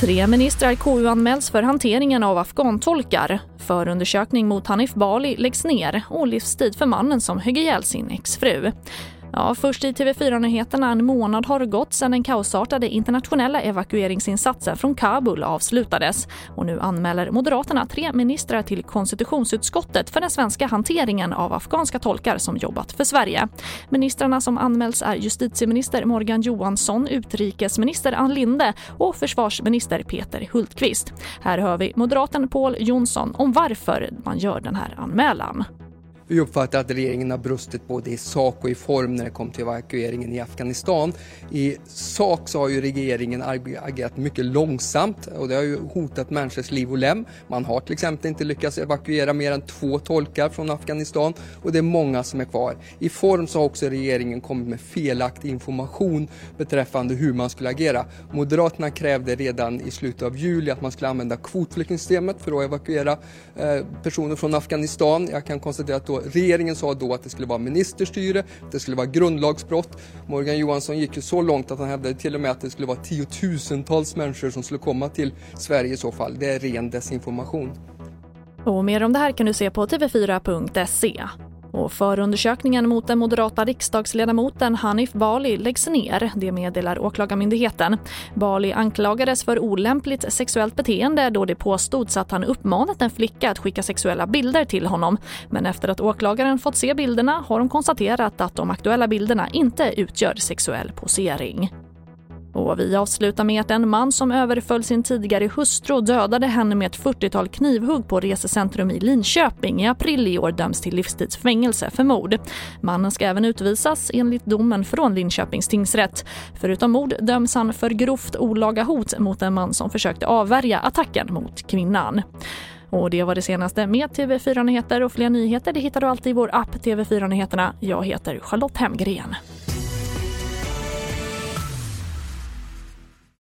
Tre ministrar KU-anmäls för hanteringen av afghantolkar. Förundersökning mot Hanif Bali läggs ner och livstid för mannen som högg ihjäl sin exfru. Ja, först i TV4-nyheterna en månad har gått sedan den kaosartade internationella evakueringsinsatsen från Kabul avslutades. Och nu anmäler Moderaterna tre ministrar till konstitutionsutskottet för den svenska hanteringen av afghanska tolkar som jobbat för Sverige. Ministrarna som anmäls är justitieminister Morgan Johansson, utrikesminister Ann Linde och försvarsminister Peter Hultqvist. Här hör vi moderaten Paul Jonsson om varför man gör den här anmälan. Vi uppfattar att regeringen har brustit både i sak och i form när det kom till evakueringen i Afghanistan. I sak så har ju regeringen agerat mycket långsamt och det har ju hotat människors liv och lem. Man har till exempel inte lyckats evakuera mer än två tolkar från Afghanistan och det är många som är kvar. I form så har också regeringen kommit med felaktig information beträffande hur man skulle agera. Moderaterna krävde redan i slutet av juli att man skulle använda kvotflyktingsystemet för att evakuera eh, personer från Afghanistan. Jag kan konstatera att då regeringen sa då att det skulle vara ministerstyre, det skulle vara grundlagsbrott. Morgan Johansson gick ju så långt att han hävdade till och med att det skulle vara tiotusentals människor som skulle komma till Sverige i så fall. Det är ren desinformation. Och mer om det här kan du se på tv4.se. Och förundersökningen mot den moderata riksdagsledamoten Hanif Bali läggs ner, det meddelar Åklagarmyndigheten. Bali anklagades för olämpligt sexuellt beteende då det påstods att han uppmanat en flicka att skicka sexuella bilder till honom. Men efter att åklagaren fått se bilderna har de konstaterat att de aktuella bilderna inte utgör sexuell posering. Och vi avslutar med att en man som överföll sin tidigare hustru och dödade henne med ett 40-tal knivhugg på resecentrum i Linköping i april i år döms till livstidsfängelse för mord. Mannen ska även utvisas enligt domen från Linköpings tingsrätt. Förutom mord döms han för grovt olaga hot mot en man som försökte avvärja attacken mot kvinnan. Och det var det senaste med TV4 Nyheter och fler nyheter det hittar du alltid i vår app TV4 Nyheterna. Jag heter Charlotte Hemgren.